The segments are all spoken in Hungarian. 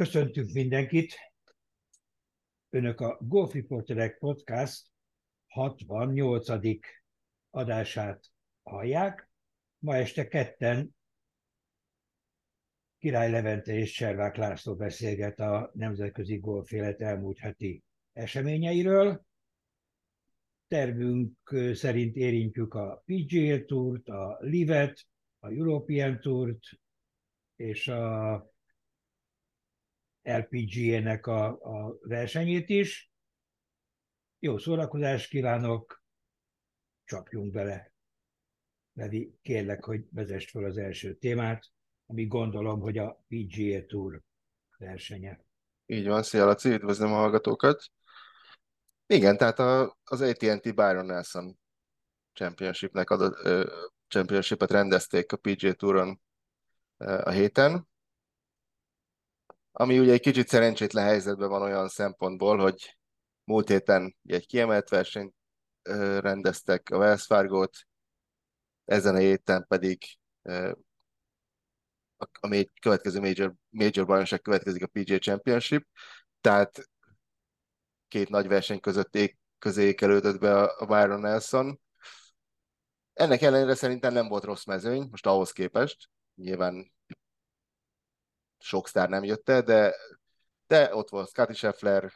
Köszöntünk mindenkit! Önök a Golf Reporterek Podcast 68. adását hallják. Ma este ketten Király Levente és Cservák László beszélget a nemzetközi golf élet elmúlt heti eseményeiről. Tervünk szerint érintjük a PGA Tourt, a Livet, a European Tourt és a LPGA-nek a, a versenyét is. Jó szórakozást kívánok, csapjunk bele. Levi, kérlek, hogy vezest fel az első témát, ami gondolom, hogy a PGA Tour versenye. Így van, szia Laci, üdvözlöm a hallgatókat. Igen, tehát a, az AT&T Byron Nelson Championshipnek adott, ö, championshipet rendezték a PGA Touron a héten, ami ugye egy kicsit szerencsétlen helyzetben van olyan szempontból, hogy múlt héten egy kiemelt versenyt rendeztek a Wells Fargo-t, ezen a héten pedig a következő major, major bajnokság következik a PGA Championship, tehát két nagy verseny között ég, közé ékelődött be a Byron Nelson. Ennek ellenére szerintem nem volt rossz mezőny, most ahhoz képest. Nyilván sok sztár nem jött el, de, de ott volt Scotty Scheffler,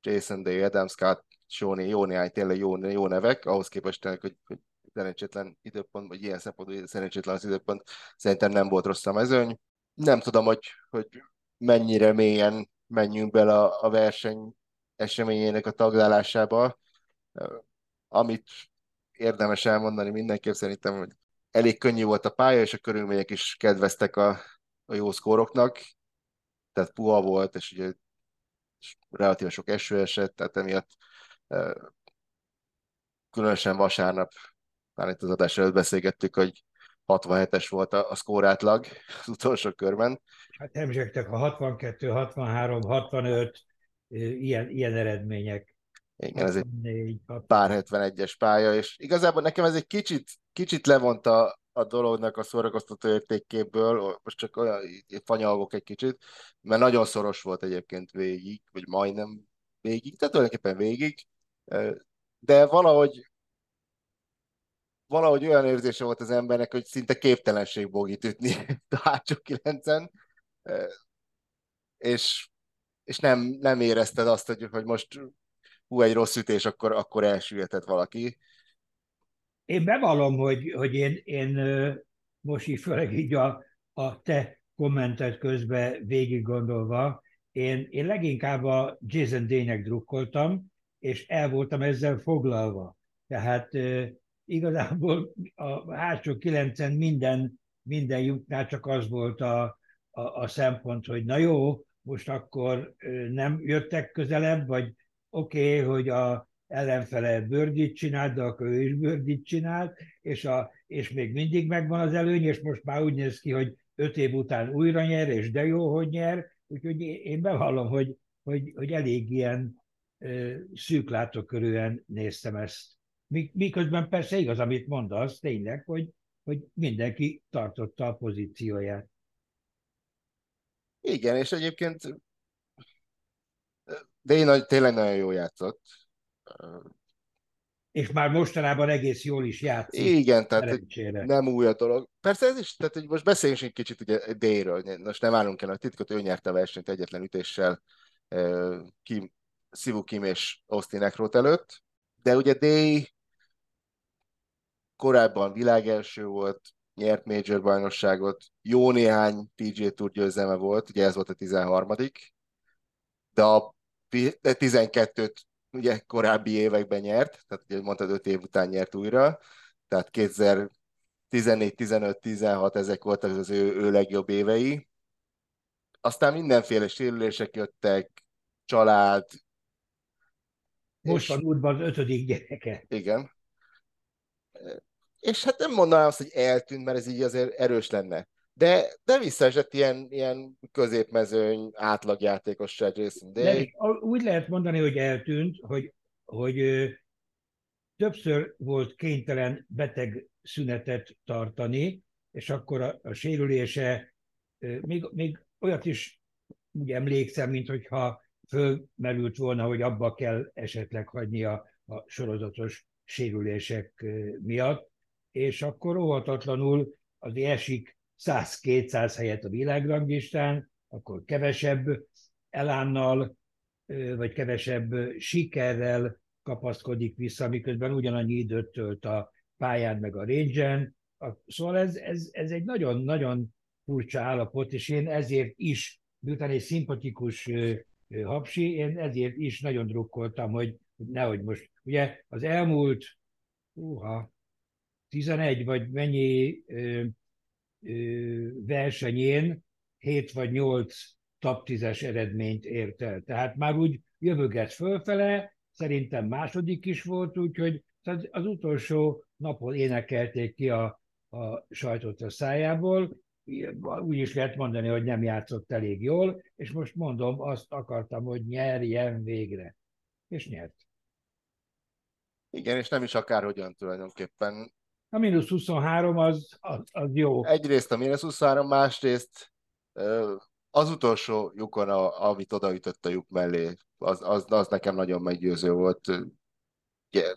Jason Day, Adam Scott, Shoni, jó néhány tényleg jó, jó nevek, ahhoz képest tényleg, hogy, hogy szerencsétlen időpont, vagy ilyen szempontból szerencsétlen az időpont, szerintem nem volt rossz a mezőny. Nem tudom, hogy, hogy mennyire mélyen menjünk bele a, a verseny eseményének a taglálásába. Amit érdemes elmondani mindenképp szerintem, hogy elég könnyű volt a pálya, és a körülmények is kedveztek a, a jó szkóroknak, tehát puha volt, és ugye relatíve sok eső esett, tehát emiatt különösen vasárnap, már itt az adás előtt beszélgettük, hogy 67-es volt a, a szkór átlag az utolsó körben. Hát emzsegtek a 62, 63, 65, ilyen, ilyen eredmények. Igen, ez egy pár 71-es pálya, és igazából nekem ez egy kicsit, kicsit levonta a dolognak a szórakoztató értékéből, most csak olyan fanyalgok egy kicsit, mert nagyon szoros volt egyébként végig, vagy majdnem végig, tehát tulajdonképpen végig, de valahogy valahogy olyan érzése volt az embernek, hogy szinte képtelenség bogit ütni a hátsó kilencen, és, és nem, nem érezted azt, hogy, hogy most hú, egy rossz ütés, akkor, akkor elsüllyedett valaki. Én bevallom, hogy, hogy én, én most így főleg így a, a te kommentet közben végig gondolva, én, én leginkább a Jason Dények drukkoltam, és el voltam ezzel foglalva. Tehát igazából a hátsó kilencen minden, minden lyuknál csak az volt a, a, a szempont, hogy na jó, most akkor nem jöttek közelebb, vagy oké, okay, hogy a ellenfele bőrdit csinált, de akkor ő is bőrdit csinált, és, a, és még mindig megvan az előny, és most már úgy néz ki, hogy öt év után újra nyer, és de jó, hogy nyer, úgyhogy én bevallom, hogy, hogy, hogy elég ilyen ö, szűk látókörűen néztem ezt. Miközben persze igaz, amit mondasz, tényleg, hogy, hogy mindenki tartotta a pozícióját. Igen, és egyébként de én tényleg nagyon jó játszott. És már mostanában egész jól is játszik. Igen, tehát nem új a dolog. Persze ez is, tehát hogy most beszéljünk egy kicsit ugye D-ről. Most nem állunk el a titkot, ő nyerte a versenyt egyetlen ütéssel Kim, Sivu Kim és Austin Eckroth előtt. De ugye D korábban világelső volt, nyert Major bajnokságot, jó néhány PGA Tour győzelme volt, ugye ez volt a 13 de a 12-t ugye korábbi években nyert, tehát ugye mondtad 5 év után nyert újra, tehát 2014, 15, 16 ezek voltak az ő, ő legjobb évei. Aztán mindenféle sérülések jöttek, család. Most van útban az ötödik gyereke. Igen. És hát nem mondanám azt, hogy eltűnt, mert ez így azért erős lenne de, de visszaesett ilyen, ilyen középmezőny, átlagjátékos Jason Day. De úgy lehet mondani, hogy eltűnt, hogy, hogy ö, többször volt kénytelen beteg szünetet tartani, és akkor a, a sérülése ö, még, még olyat is úgy emlékszem, mint hogyha fölmerült volna, hogy abba kell esetleg hagyni a, a sorozatos sérülések miatt, és akkor óhatatlanul az esik 100-200 helyet a világranglistán, akkor kevesebb elánnal, vagy kevesebb sikerrel kapaszkodik vissza, miközben ugyanannyi időt tölt a pályán meg a range Szóval ez, ez, ez egy nagyon-nagyon furcsa állapot, és én ezért is, miután egy szimpatikus hapsi, én ezért is nagyon drukkoltam, hogy nehogy most, ugye az elmúlt, uha, 11 vagy mennyi versenyén 7 vagy 8 top 10-es eredményt ért el. Tehát már úgy jövöget fölfele, szerintem második is volt, úgyhogy az utolsó napon énekelték ki a, a sajtot a szájából, úgy is lehet mondani, hogy nem játszott elég jól, és most mondom, azt akartam, hogy nyerjen végre. És nyert. Igen, és nem is akárhogyan tulajdonképpen. A mínusz 23 az, az, az jó. Egyrészt a mínusz 23, másrészt az utolsó lyukon, a, amit odaütött a lyuk mellé, az, az, az nekem nagyon meggyőző volt. Yeah.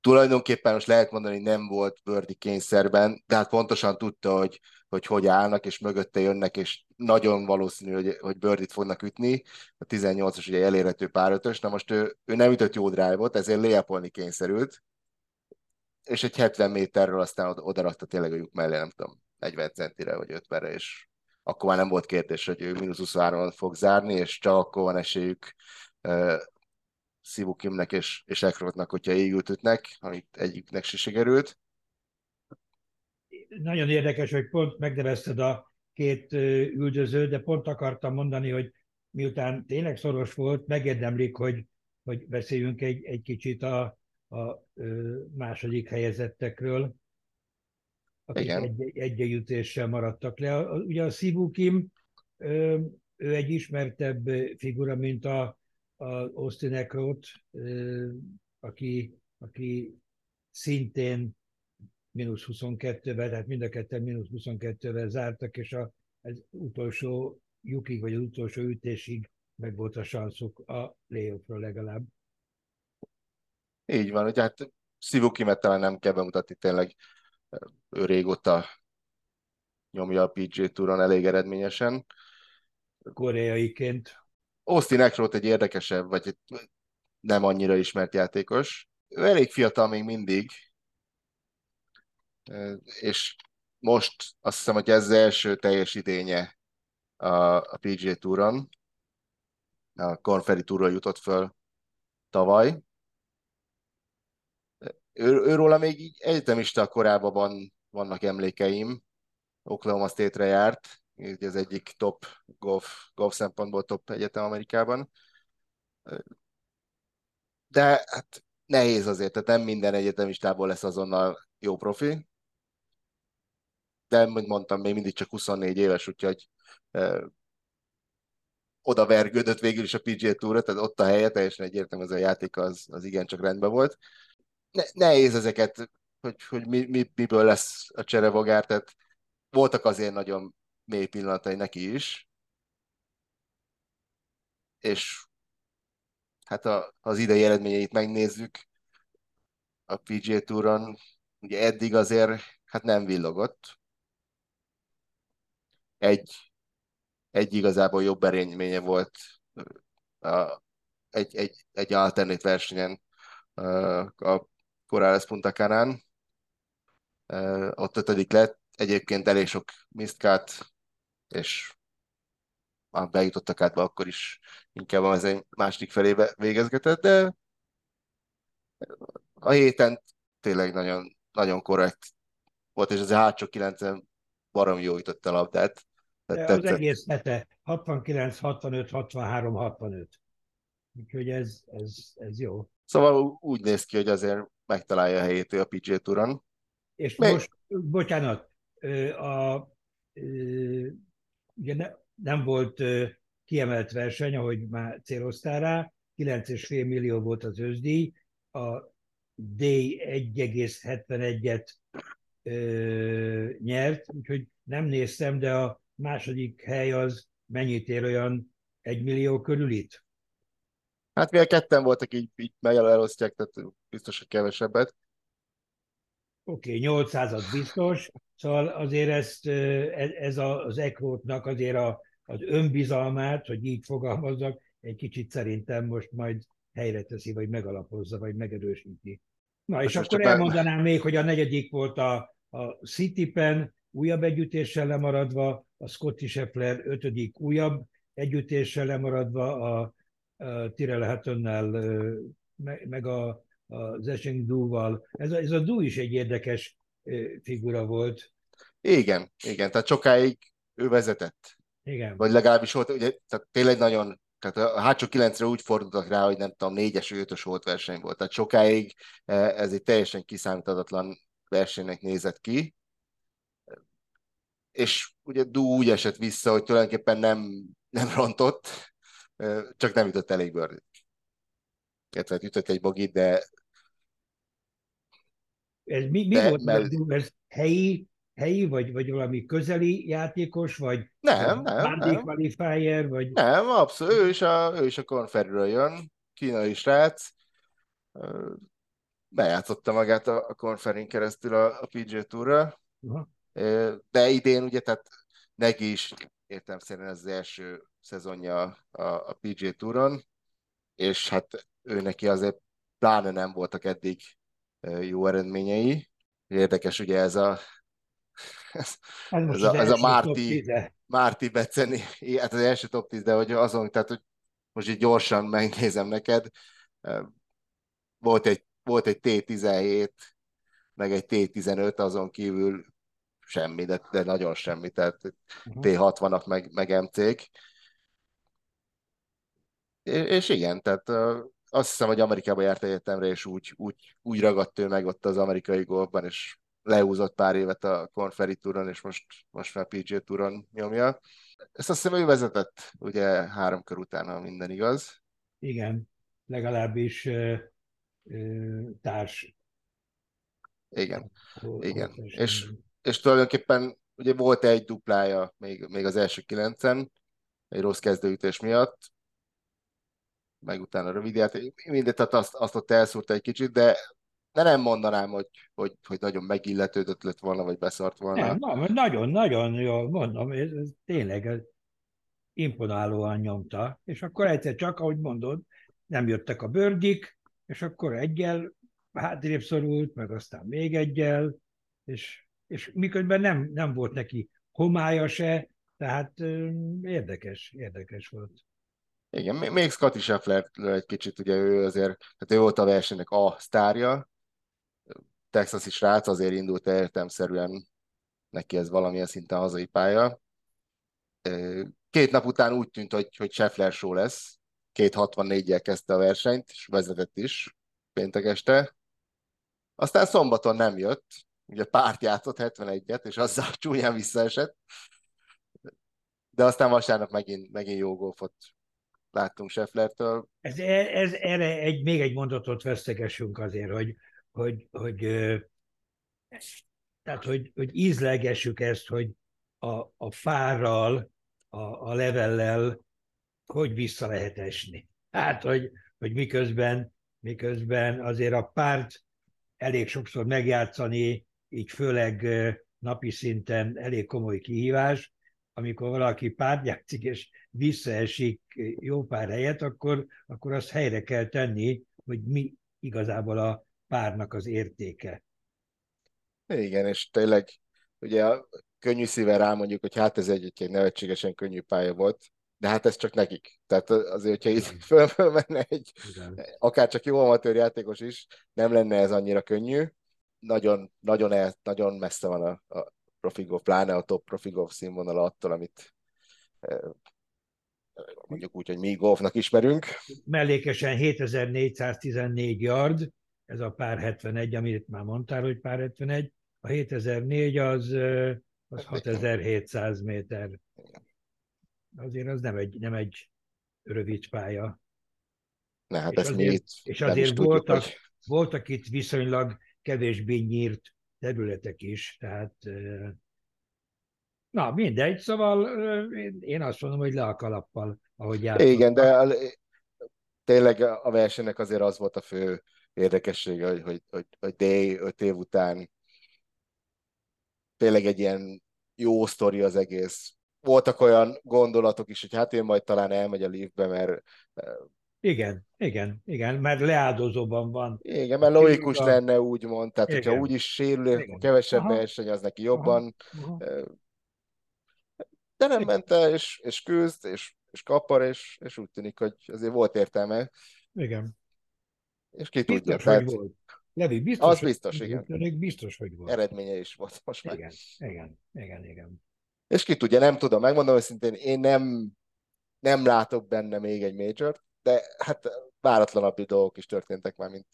Tulajdonképpen most lehet mondani, hogy nem volt Bördi kényszerben, de hát pontosan tudta, hogy, hogy hogy állnak, és mögötte jönnek, és nagyon valószínű, hogy, hogy Birdit fognak ütni. A 18-as ugye elérhető párötös, na most ő, ő nem ütött jó drive-ot, ezért léjapolni kényszerült, és egy 70 méterről aztán oda rakta tényleg a lyuk mellé, nem tudom, 40 centire vagy 50-re, és akkor már nem volt kérdés, hogy ő mínusz 23 fog zárni, és csak akkor van esélyük uh, Sivu Kimnek és, és Ekrotnak, hogyha égült ütnek, amit egyiknek se sikerült. Nagyon érdekes, hogy pont megnevezted a két üldöző, de pont akartam mondani, hogy miután tényleg szoros volt, megérdemlik, hogy, hogy beszéljünk egy, egy kicsit a, a második helyezettekről akik egy, egy jutéssel maradtak le. Ugye a Sivu Kim, ő egy ismertebb figura, mint a, a Austin Eckroth, aki, aki szintén mínusz 22-vel, tehát mind a ketten mínusz 22-vel zártak, és a, az utolsó lyukig, vagy az utolsó ütésig meg volt a sanszuk a playoffra legalább. Így van, hogy hát Kimet talán nem kell bemutatni tényleg ő régóta nyomja a PG Touron elég eredményesen. Koreaiként. Austin Eckroth egy érdekesebb, vagy nem annyira ismert játékos. Ő elég fiatal még mindig, és most azt hiszem, hogy ez az első teljes idénye a, a PG Touron. A Conferi Touron jutott föl tavaly, ő, őróla még így egyetemista korában vannak emlékeim. Oklahoma State-re járt, így az egyik top golf, golf szempontból top egyetem Amerikában. De hát nehéz azért, tehát nem minden egyetemistából lesz azonnal jó profi. De, mint mondtam, még mindig csak 24 éves, úgyhogy eh, oda vergődött végül is a PGA Tour-ra, tehát ott a helye, teljesen egyértelmű, az a játék az, az igencsak rendben volt ne, nehéz ezeket, hogy, hogy mi, mi, miből lesz a cserevogár, tehát voltak azért nagyon mély pillanatai neki is, és hát a, az idei eredményeit megnézzük a PGA Touron, ugye eddig azért hát nem villogott. Egy, egy igazából jobb eredménye volt a, egy, egy, egy alternate versenyen a Corrales Punta Canán. Ott ötödik lett, egyébként elég sok misztkát, és már bejutottak át akkor is inkább az egy második felébe végezgetett, de a héten tényleg nagyon, nagyon korrekt volt, és az a hátsó kilencen barom jó jutott a labdát. Tehát az egész hete 69, 65, 63, 65. Úgyhogy ez, ez, ez jó. Szóval úgy néz ki, hogy azért megtalálja a helyét a PG Touron. És Még... most, bocsánat, a, ugye ne, nem volt kiemelt verseny, ahogy már céloztál rá, 9,5 millió volt az őszdíj, a D 1,71-et nyert, úgyhogy nem néztem, de a második hely az mennyit ér olyan egy millió körülit? Hát mivel ketten voltak, így, így elosztják, tehát biztos, hogy kevesebbet. Oké, okay, 800 biztos, szóval azért ezt, ez az ekrótnak azért a, az önbizalmát, hogy így fogalmazzak, egy kicsit szerintem most majd helyre teszi, vagy megalapozza, vagy megerősíti. Na, hát és akkor elmondanám be... még, hogy a negyedik volt a, a City Pen, újabb együttéssel lemaradva, a Scotty Scheffler ötödik újabb együttéssel lemaradva, a, a Tyrell Hattonnel, meg a, az Esing Dúval. Ez a, ez a Dú is egy érdekes figura volt. Igen, igen, tehát sokáig ő vezetett. Igen. Vagy legalábbis volt, ugye, tehát tényleg nagyon, tehát a hátsó kilencre úgy fordultak rá, hogy nem tudom, négyes, ötös volt verseny volt. Tehát sokáig ez egy teljesen kiszámíthatatlan versenynek nézett ki. És ugye Dú úgy esett vissza, hogy tulajdonképpen nem, nem rontott, csak nem ütött elég. Illetve hát ütött egy bogit, de ez mi, mi de, volt mert... ez helyi, helyi, vagy, vagy valami közeli játékos, vagy nem, nem, nem. qualifier, vagy... Nem, abszolút, ő is a, ő is a konferről jön, kínai srác, bejátszotta magát a, a konferin keresztül a, a PG Tourra, uh-huh. de idén ugye, tehát neki is értem szerint ez az első szezonja a, a PG Touron, és hát ő neki azért pláne nem voltak eddig jó eredményei. Érdekes ugye ez a ez, ez, a, ez a Márti, Márti Beceni, hát az első top 10, de hogy azon, tehát hogy most így gyorsan megnézem neked, volt egy, volt egy T17, meg egy T15, azon kívül semmi, de, de nagyon semmi, tehát uh-huh. T60-ak meg, meg MC-k. És, igen, tehát azt hiszem, hogy Amerikába járt egyetemre, és úgy, úgy, úgy ragadt ő meg ott az amerikai golfban, és leúzott pár évet a Conferi Touron, és most, most már PGA Touron nyomja. Ezt azt hiszem ő vezetett, ugye három kör után, ha minden igaz. Igen, legalábbis ö, ö, társ. Igen, hol, igen. Hol és, és tulajdonképpen ugye volt egy duplája még, még az első kilencen, egy rossz kezdőütés miatt, meg utána rövid játék, mindegy, tehát azt, azt ott elszúrta egy kicsit, de, de nem mondanám, hogy, hogy, hogy nagyon megilletődött lett volna, vagy beszart volna. Nem, nagyon, nagyon jó, mondom, ez, ez tényleg ez imponálóan nyomta, és akkor egyszer csak, ahogy mondod, nem jöttek a bőrdik, és akkor egyel hátrébb szorult, meg aztán még egyel, és, és miközben nem, nem volt neki homája se, tehát érdekes, érdekes volt. Igen, még Scotty Scheffler egy kicsit, ugye ő azért, tehát ő volt a versenynek a sztárja, is rác azért indult értelmszerűen neki ez valamilyen szinten hazai pálya. Két nap után úgy tűnt, hogy, hogy Scheffler show lesz, két 64-jel kezdte a versenyt, és vezetett is péntek este. Aztán szombaton nem jött, ugye párt játszott 71-et, és azzal csúnyán visszaesett. De aztán vasárnap megint, megint jó golfot láttunk Schefflertől. Ez, ez, erre egy, még egy mondatot vesztegessünk azért, hogy, hogy, hogy, tehát, hogy, hogy ízlegessük ezt, hogy a, a fárral, a, a levellel hogy vissza lehet esni. Hát, hogy, hogy miközben, miközben azért a párt elég sokszor megjátszani, így főleg napi szinten elég komoly kihívás, amikor valaki párt játszik, és visszaesik jó pár helyet, akkor, akkor azt helyre kell tenni, hogy mi igazából a párnak az értéke. Igen, és tényleg ugye a könnyű szíven rámondjuk, hogy hát ez egy, egy nevetségesen könnyű pálya volt, de hát ez csak nekik. Tehát azért, hogyha itt föl, fölmenne egy, Igen. akár csak jó amatőr játékos is, nem lenne ez annyira könnyű. Nagyon, nagyon, el, nagyon messze van a, a profi golf, pláne a top profi golf színvonala attól, amit mondjuk úgy, hogy mi golfnak ismerünk. Mellékesen 7414 yard, ez a pár 71, amit már mondtál, hogy pár 71, a 7004 az, az 6700 méter. Azért az nem egy, nem egy rövid pálya. Ne, hát és, azért, és azért voltak, tudjuk, hogy... voltak itt viszonylag kevésbé nyírt területek is, tehát Na, mindegy, szóval én azt mondom, hogy le a kalappal, ahogy játszott. Igen, de tényleg a versenynek azért az volt a fő érdekessége, hogy, hogy, hogy, hogy Day öt év után tényleg egy ilyen jó sztori az egész. Voltak olyan gondolatok is, hogy hát ő majd talán elmegy a liftbe, mert igen, igen, igen, mert leáldozóban van. Igen, mert logikus a... lenne úgy tehát igen. hogyha úgy is sérül, kevesebb Aha. verseny, az neki jobban. Aha. Aha. De nem ment el, és, és küzd, és, és kapar, és, és úgy tűnik, hogy azért volt értelme. Igen. És ki biztos, tudja. Tehát... volt. Levi, biztos, az biztos, igen. Tűnik, biztos, hogy volt. Eredménye is volt most már. Igen, igen, igen, igen. És ki tudja, nem tudom, megmondom őszintén, én nem, nem látok benne még egy major de hát váratlanabb dolgok is történtek már, mint,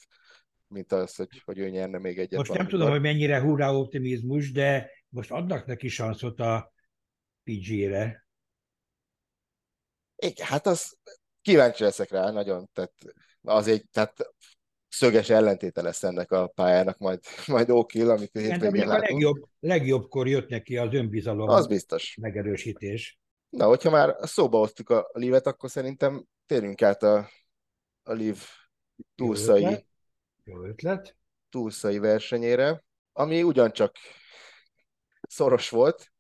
mint az, hogy, hogy ő nyerne még egyet. Most nem tudom, hogy mennyire hurrá optimizmus, de most adnak neki sanszot a PG-re. Igen, hát az kíváncsi leszek rá nagyon, tehát az egy, tehát szöges ellentéte lesz ennek a pályának, majd, majd Ókil, amit hétvégén látunk. A legjobb, legjobbkor jött neki az önbizalom az biztos. megerősítés. Na, hogyha már szóba hoztuk a livet, akkor szerintem térjünk át a, a liv túlszai, Jó ötlet. Jó ötlet. túlszai versenyére, ami ugyancsak szoros volt.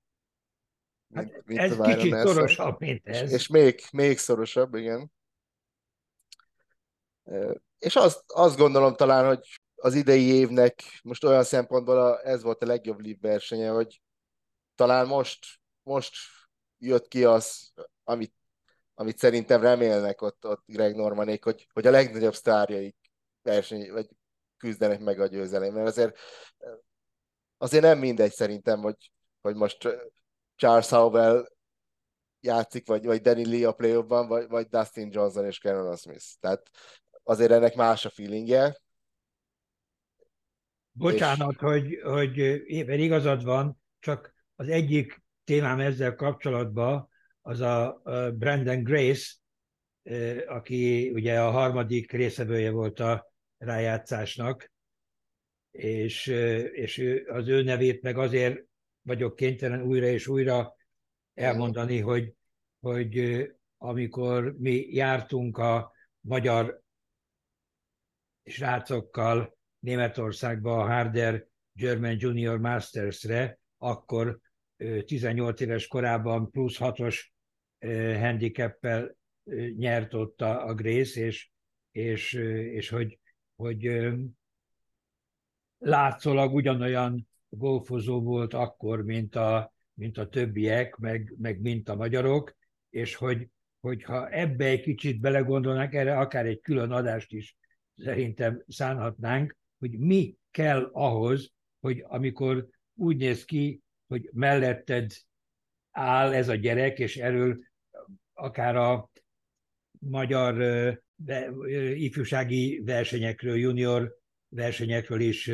Hát mint ez kicsit Nelson. szorosabb, mint ez. És, és még, még szorosabb, igen. És azt, azt gondolom talán, hogy az idei évnek most olyan szempontból a, ez volt a legjobb liv versenye, hogy talán most, most jött ki az, amit, amit szerintem remélnek ott, ott Greg Normanék, hogy, hogy a legnagyobb sztárjaik verseny, vagy küzdenek meg a győzelem. Mert azért, azért nem mindegy szerintem, hogy, hogy most Charles Howell játszik, vagy, vagy Danny Lee a play vagy, vagy Dustin Johnson és Cameron Smith. Tehát azért ennek más a feelingje. Bocsánat, és... hogy, hogy éppen igazad van, csak az egyik témám ezzel kapcsolatban az a Brandon Grace, aki ugye a harmadik részevője volt a rájátszásnak, és, és az ő nevét meg azért vagyok kénytelen újra és újra elmondani, hogy, hogy amikor mi jártunk a magyar srácokkal Németországba a Harder German Junior Masters-re, akkor 18 éves korában plusz 6-os handicappel nyert ott a, a Grace, és, és, és hogy, hogy látszólag ugyanolyan golfozó volt akkor, mint a, mint a többiek, meg, meg mint a magyarok, és hogy, hogyha ebbe egy kicsit belegondolnánk, erre akár egy külön adást is szerintem szánhatnánk, hogy mi kell ahhoz, hogy amikor úgy néz ki, hogy melletted áll ez a gyerek, és erről akár a magyar ifjúsági versenyekről, junior versenyekről is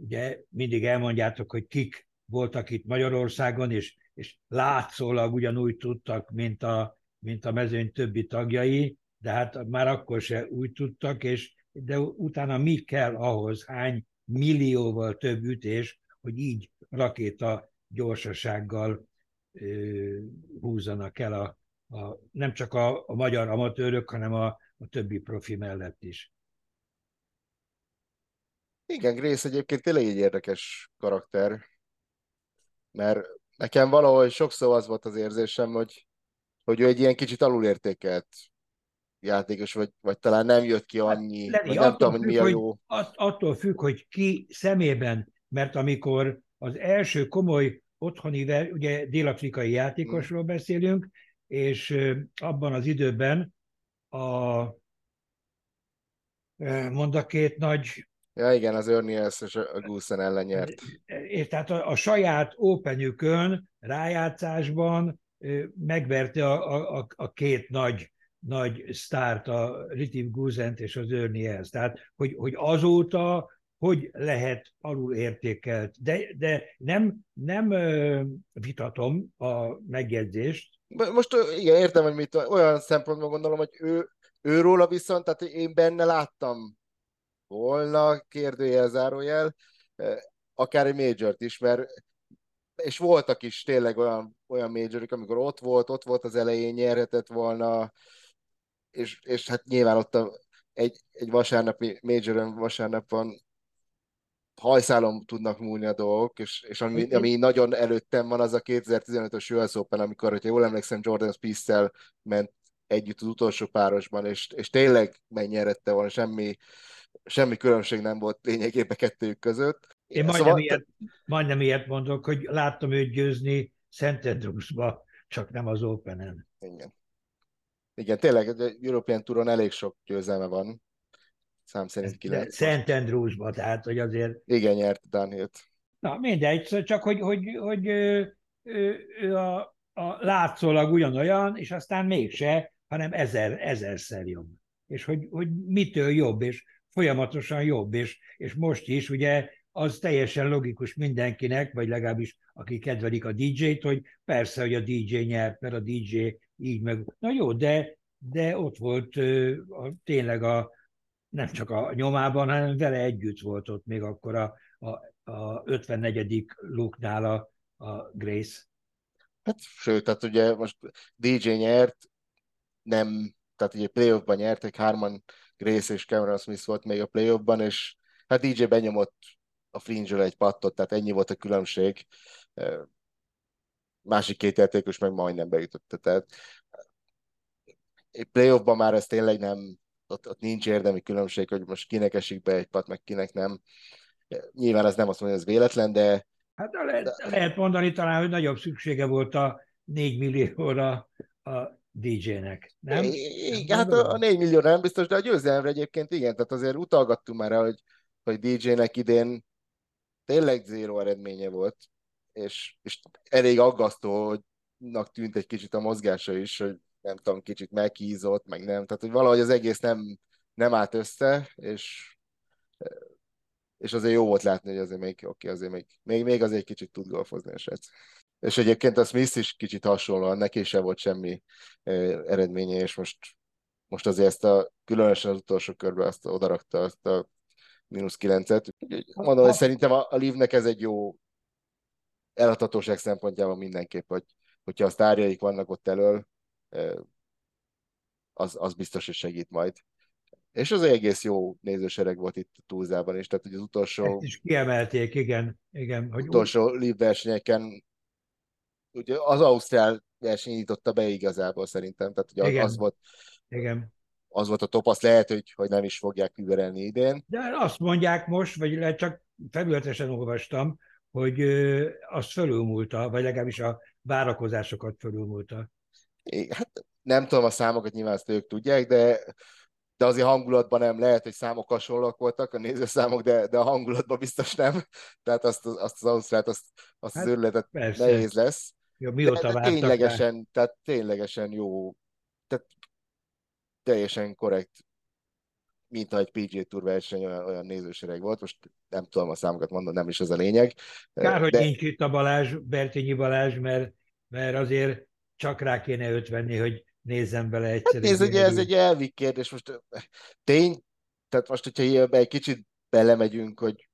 ugye mindig elmondjátok, hogy kik voltak itt Magyarországon, és, és látszólag ugyanúgy tudtak, mint a, mint a mezőny többi tagjai, de hát már akkor se úgy tudtak, és de utána mi kell ahhoz, hány millióval több ütés, hogy így rakéta gyorsasággal ö, húzzanak el a, a, nem csak a, a magyar amatőrök, hanem a, a többi profi mellett is. Igen, Grace egyébként tényleg egy érdekes karakter, mert nekem valahogy sokszor az volt az érzésem, hogy, hogy ő egy ilyen kicsit alulértékelt játékos, vagy, vagy talán nem jött ki hát, annyi, hát, vagy nem tudom, hogy mi a jó. Hogy, attól függ, hogy ki szemében, mert amikor az első komoly otthoni, ugye dél-afrikai játékosról hmm. beszélünk, és abban az időben a mond a két nagy Ja, igen, az Örniels és a Gusen ellen nyert. És tehát a, a saját openjükön, rájátszásban megverte a, a, a két nagy, nagy sztárt, a Ritiv Guzent és az Örniels. Tehát, hogy, hogy azóta hogy lehet alul értékelt. De, de nem, nem vitatom a megjegyzést. Most igen, értem, hogy mit olyan szempontból gondolom, hogy ő, őróla viszont, tehát én benne láttam volna, kérdőjel, zárójel, akár egy major is, mert és voltak is tényleg olyan, olyan majorok, amikor ott volt, ott volt az elején, nyerhetett volna, és, és hát nyilván ott a, egy, egy vasárnapi majoron vasárnapon hajszálon tudnak múlni a dolgok, és, és ami, ami nagyon előttem van, az a 2015-ös US Open, amikor, hogyha jól emlékszem, Jordan spieth ment együtt az utolsó párosban, és, és tényleg megnyerette volna, semmi, semmi különbség nem volt lényegében kettőjük között. Én majdnem, szóval... ilyet, majdnem ilyet mondok, hogy láttam őt győzni Szent Andrewsba, csak nem az Open-en. Igen. Igen, tényleg, a European Touron elég sok győzelme van, szám szerint kilenc. Szent Andrewsba, tehát, hogy azért... Igen, nyert Danielt. Na, mindegy, szóval csak hogy, hogy, hogy ő, ő, ő a, a látszólag ugyanolyan, és aztán mégse, hanem ezer, ezerszer jobb. És hogy, hogy mitől jobb, és folyamatosan jobb, és, és most is ugye az teljesen logikus mindenkinek, vagy legalábbis aki kedvelik a DJ-t, hogy persze, hogy a DJ nyert, mert a DJ így meg... Na jó, de, de ott volt a, tényleg a, nem csak a nyomában, hanem vele együtt volt ott még akkor a, a, a 54. luknál a, a Grace. Hát sőt, tehát ugye most DJ nyert, nem, tehát ugye playoffban nyertek, hárman Grace és Cameron Smith volt még a playoffban, és hát DJ benyomott a fringe egy pattot, tehát ennyi volt a különbség. Másik két játékos meg majdnem beütötte, tehát playoffban már ez tényleg nem, ott, ott nincs érdemi különbség, hogy most kinek esik be egy pat, meg kinek nem. Nyilván ez nem azt mondja, hogy ez véletlen, de... Hát lehet, de... lehet mondani talán, hogy nagyobb szüksége volt a 4 millióra a DJ-nek, nem? Igen, hát a, a 4 millió nem biztos, de a győzelemre egyébként igen, tehát azért utalgattunk már rá, hogy, hogy DJ-nek idén tényleg zéró eredménye volt, és, és elég aggasztó, hogy tűnt egy kicsit a mozgása is, hogy nem tudom, kicsit meghízott, meg nem, tehát hogy valahogy az egész nem, nem állt össze, és és azért jó volt látni, hogy azért még, oké, okay, azért még, még, még azért egy kicsit tud golfozni a srác. És egyébként a Smith is kicsit hasonlóan, neki sem volt semmi eredménye, és most, most azért ezt a, különösen az utolsó körben azt odarakta, azt a mínusz kilencet. Mondom, hogy szerintem a, a Livnek ez egy jó elhatatóság szempontjában mindenképp, hogy hogyha a sztárjaik vannak ott elől, az, az biztos, hogy segít majd. És az egész jó nézősereg volt itt túlzában is, tehát hogy az utolsó... Ezt is kiemelték, igen. igen hogy utolsó úgy... live versenyeken ugye az Ausztrál verseny nyitotta be igazából szerintem, tehát ugye igen. az volt igen. az volt a top, azt lehet, hogy, hogy nem is fogják überelni idén. De azt mondják most, vagy lehet csak felületesen olvastam, hogy azt fölülmúlta, vagy legalábbis a várakozásokat fölülmúlta. Hát nem tudom a számokat, nyilván ezt ők tudják, de, de azért hangulatban nem lehet, hogy számok hasonlóak voltak, a nézőszámok, de, de a hangulatban biztos nem. Tehát azt, azt az Ausztrát, azt, azt hát, az őrületet nehéz lesz. Jó, mióta de, de ténylegesen, rá? tehát ténylegesen jó, tehát teljesen korrekt, mint egy PG Tour verseny, olyan, olyan nézősereg volt. Most nem tudom a számokat mondani, nem is ez a lényeg. Kár, de... hogy nincs itt a Balázs, Bertényi Balázs, mert, mert azért csak rá kéne őt venni, hogy nézzem bele egyszer. Hát nézd, ugye ez egy elvi kérdés. Most tény, tehát most, hogyha egy kicsit belemegyünk, hogy,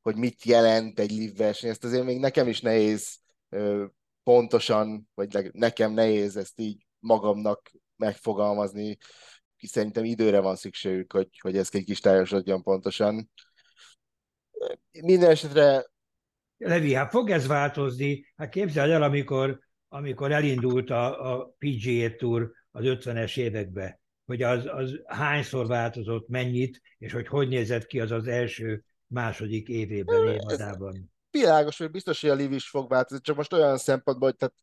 hogy mit jelent egy live verseny, ezt azért még nekem is nehéz pontosan, vagy nekem nehéz ezt így magamnak megfogalmazni, szerintem időre van szükségük, hogy, hogy ez egy kis tájosodjon pontosan. Minden esetre Levi, hát fog ez változni? Hát képzeld el, amikor amikor elindult a, a PGA Tour az 50-es években, hogy az, az hányszor változott, mennyit, és hogy hogy nézett ki az az első, második évében, évadában. Világos, hogy biztos, hogy a Liv is fog változni, csak most olyan szempontból, hogy tehát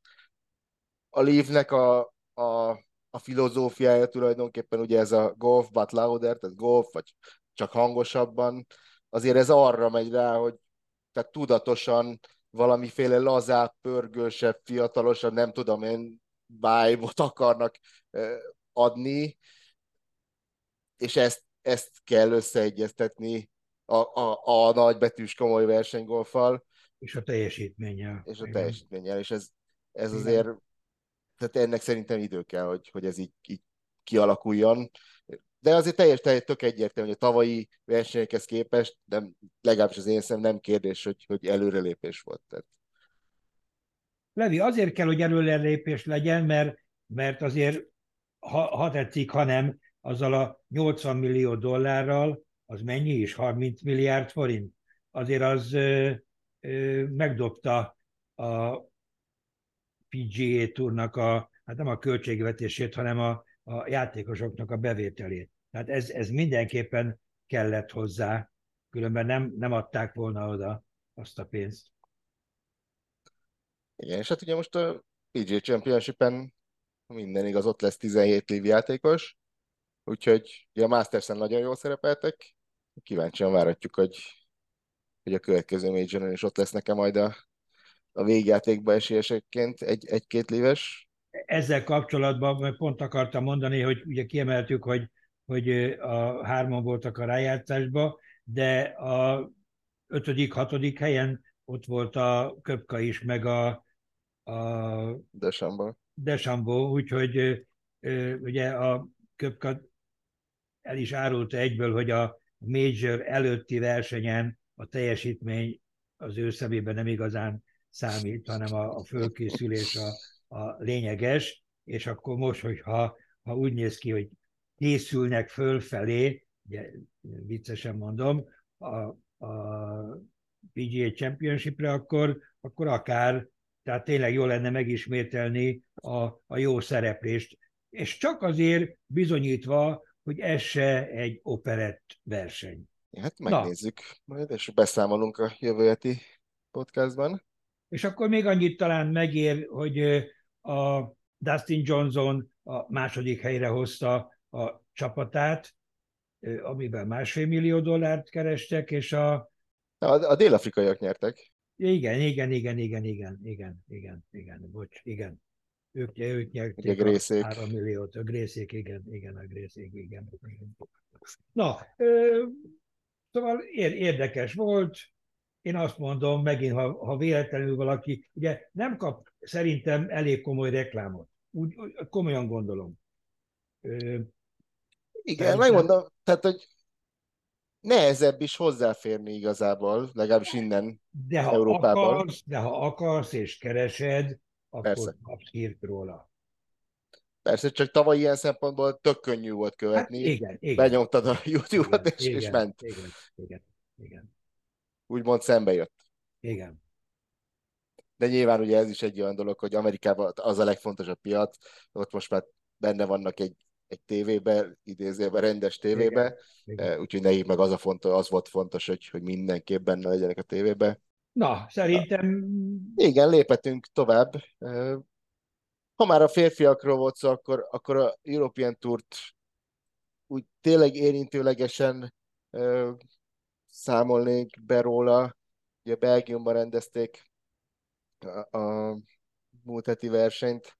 a Livnek a, a, a filozófiája tulajdonképpen ugye ez a golf but louder, tehát golf, vagy csak hangosabban, azért ez arra megy rá, hogy tehát tudatosan valamiféle lazább, pörgősebb, fiatalosabb, nem tudom én, vibe akarnak adni, és ezt, ezt kell összeegyeztetni a, a, a nagybetűs komoly versenygolfal. És a teljesítménnyel. És a teljesítménnyel, és ez, ez azért, tehát ennek szerintem idő kell, hogy, hogy ez így, így kialakuljon de azért teljes, teljes tök egyértelmű, hogy a tavalyi versenyekhez képest, nem, legalábbis az én szem nem kérdés, hogy, hogy előrelépés volt. Tehát. Levi, azért kell, hogy előrelépés legyen, mert, mert azért, ha, ha tetszik, ha nem, azzal a 80 millió dollárral, az mennyi is? 30 milliárd forint? Azért az ö, ö, megdobta a PGA túrnak a, hát nem a költségvetését, hanem a, a játékosoknak a bevételét. Tehát ez, ez mindenképpen kellett hozzá, különben nem, nem adták volna oda azt a pénzt. Igen, és hát ugye most a PGA Championship-en minden igaz, ott lesz 17 live játékos, úgyhogy ugye a Masters-en nagyon jól szerepeltek, kíváncsian váratjuk, hogy, hogy a következő major is ott lesz nekem majd a, a végjátékba esélyesekként egy, egy-két lives. Ezzel kapcsolatban pont akartam mondani, hogy ugye kiemeltük, hogy, hogy a hárman voltak a rájátszásba, de a ötödik, hatodik helyen ott volt a Köpka is, meg a, a Desambó. Desambó, úgyhogy ugye a Köpka el is árulta egyből, hogy a Major előtti versenyen a teljesítmény az ő szemében nem igazán számít, hanem a, a fölkészülés a, a lényeges, és akkor most, hogyha ha úgy néz ki, hogy készülnek fölfelé, ugye viccesen mondom, a, a PGA Championshipre, akkor, akkor akár, tehát tényleg jó lenne megismételni a, a jó szereplést, és csak azért bizonyítva, hogy ez se egy operett verseny. Hát megnézzük Na. majd, és beszámolunk a jövő heti podcastban. És akkor még annyit talán megér, hogy a Dustin Johnson a második helyre hozta a csapatát, amiben másfél millió dollárt kerestek, és a... A, a dél-afrikaiak nyertek. Igen, igen, igen, igen, igen, igen, igen, igen, bocs, igen. Ők, ők nyerték a, grészék. 3 milliót, a grészék, igen, igen, a grészék, igen. Na, ö, szóval érdekes volt, én azt mondom, megint, ha, ha véletlenül valaki, ugye nem kap szerintem elég komoly reklámot. Úgy, komolyan gondolom. Ö, igen, megmondom, tehát, hogy nehezebb is hozzáférni igazából, legalábbis innen de ha Európában. Akarsz, de ha akarsz és keresed, akkor Persze. kapsz hírt róla. Persze, csak tavaly ilyen szempontból tök könnyű volt követni. Hát igen, igen. Benyomtad a YouTube-ot, és, igen, és ment. Igen, igen, igen. Úgymond szembe jött. Igen. De nyilván ugye ez is egy olyan dolog, hogy Amerikában az a legfontosabb piac, ott most már benne vannak egy egy tévébe, idézőben rendes tévébe, igen, eh, úgyhogy nekik meg az, a fontos, az volt fontos, hogy, hogy mindenképp benne legyenek a tévébe. Na, szerintem... Igen, lépetünk tovább. Ha már a férfiakról volt szó, akkor, akkor a European Tourt úgy tényleg érintőlegesen számolnék be róla. Ugye Belgiumban rendezték a, a múlt heti versenyt,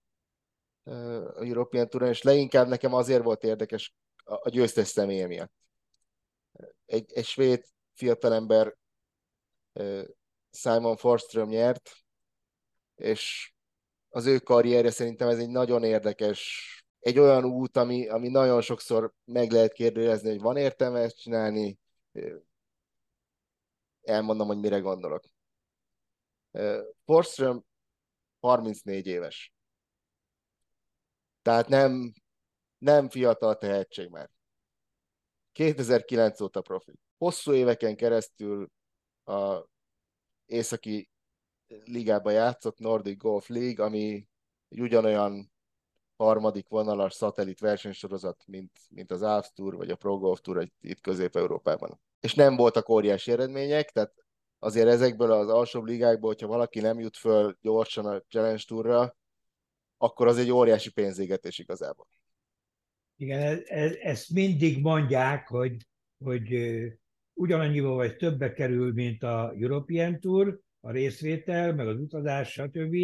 a European Touron, és leginkább nekem azért volt érdekes a győztes személye miatt. Egy, egy svéd fiatalember Simon Forström nyert, és az ő karrierje szerintem ez egy nagyon érdekes, egy olyan út, ami, ami nagyon sokszor meg lehet kérdőjezni, hogy van értelme ezt csinálni. Elmondom, hogy mire gondolok. Forström 34 éves tehát nem, nem fiatal tehetség már. 2009 óta profi. Hosszú éveken keresztül a északi ligába játszott Nordic Golf League, ami egy ugyanolyan harmadik vonalas szatellit versenysorozat, mint, mint az Alps Tour vagy a Pro Golf Tour itt Közép-Európában. És nem voltak óriási eredmények, tehát azért ezekből az alsóbb ligákból, hogyha valaki nem jut föl gyorsan a Challenge Tourra, akkor az egy óriási pénzégetés igazából. Igen, ez, ez, ezt mindig mondják, hogy, hogy ugyanannyiba vagy többe kerül, mint a European Tour, a részvétel, meg az utazás, stb.,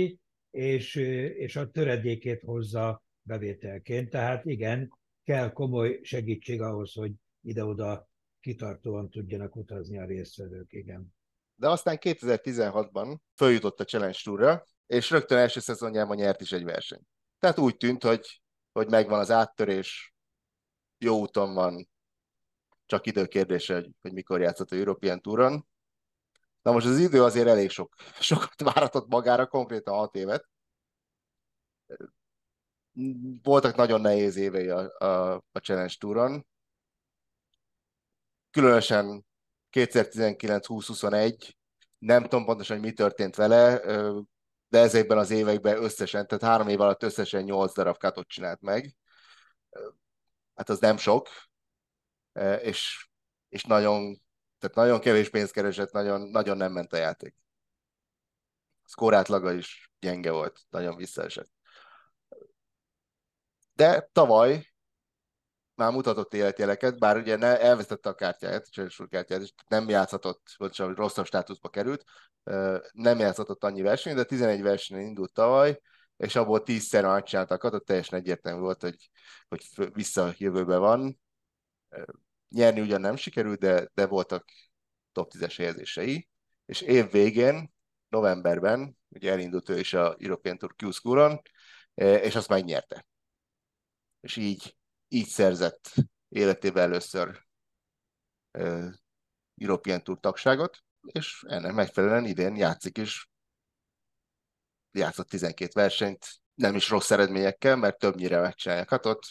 és, és a töredékét hozza bevételként. Tehát igen, kell komoly segítség ahhoz, hogy ide-oda kitartóan tudjanak utazni a résztvevők, igen. De aztán 2016-ban följutott a Challenge Tourra, és rögtön első szezonjában nyert is egy versenyt. Tehát úgy tűnt, hogy, hogy megvan az áttörés, jó úton van, csak időkérdése, hogy, hogy mikor játszott a European Touron. Na most az idő azért elég sok, sokat váratott magára, konkrétan 6 évet. Voltak nagyon nehéz évei a, a, a Challenge Touron. Különösen 2019-2021, nem tudom pontosan, hogy mi történt vele, de ezekben az években összesen, tehát három év alatt összesen nyolc darab katot csinált meg. Hát az nem sok, és, és nagyon, tehát nagyon kevés pénzt keresett, nagyon, nagyon nem ment a játék. A átlaga is gyenge volt, nagyon visszaesett. De tavaly már mutatott életjeleket, bár ugye ne, elvesztette a kártyáját, a kártyáját, és nem játszhatott, vagy rosszabb státuszba került, nem játszhatott annyi verseny, de 11 versenyen indult tavaly, és abból 10-szer megcsináltak, ott teljesen egyértelmű volt, hogy, hogy vissza jövőbe van. Nyerni ugyan nem sikerült, de, de voltak top 10-es helyezései, és év végén, novemberben, ugye elindult ő is a European Tour Q School-on, és azt megnyerte. És így így szerzett életében először uh, European Tour tagságot, és ennek megfelelően idén játszik is. Játszott 12 versenyt, nem is rossz eredményekkel, mert többnyire megcsinálják hatot.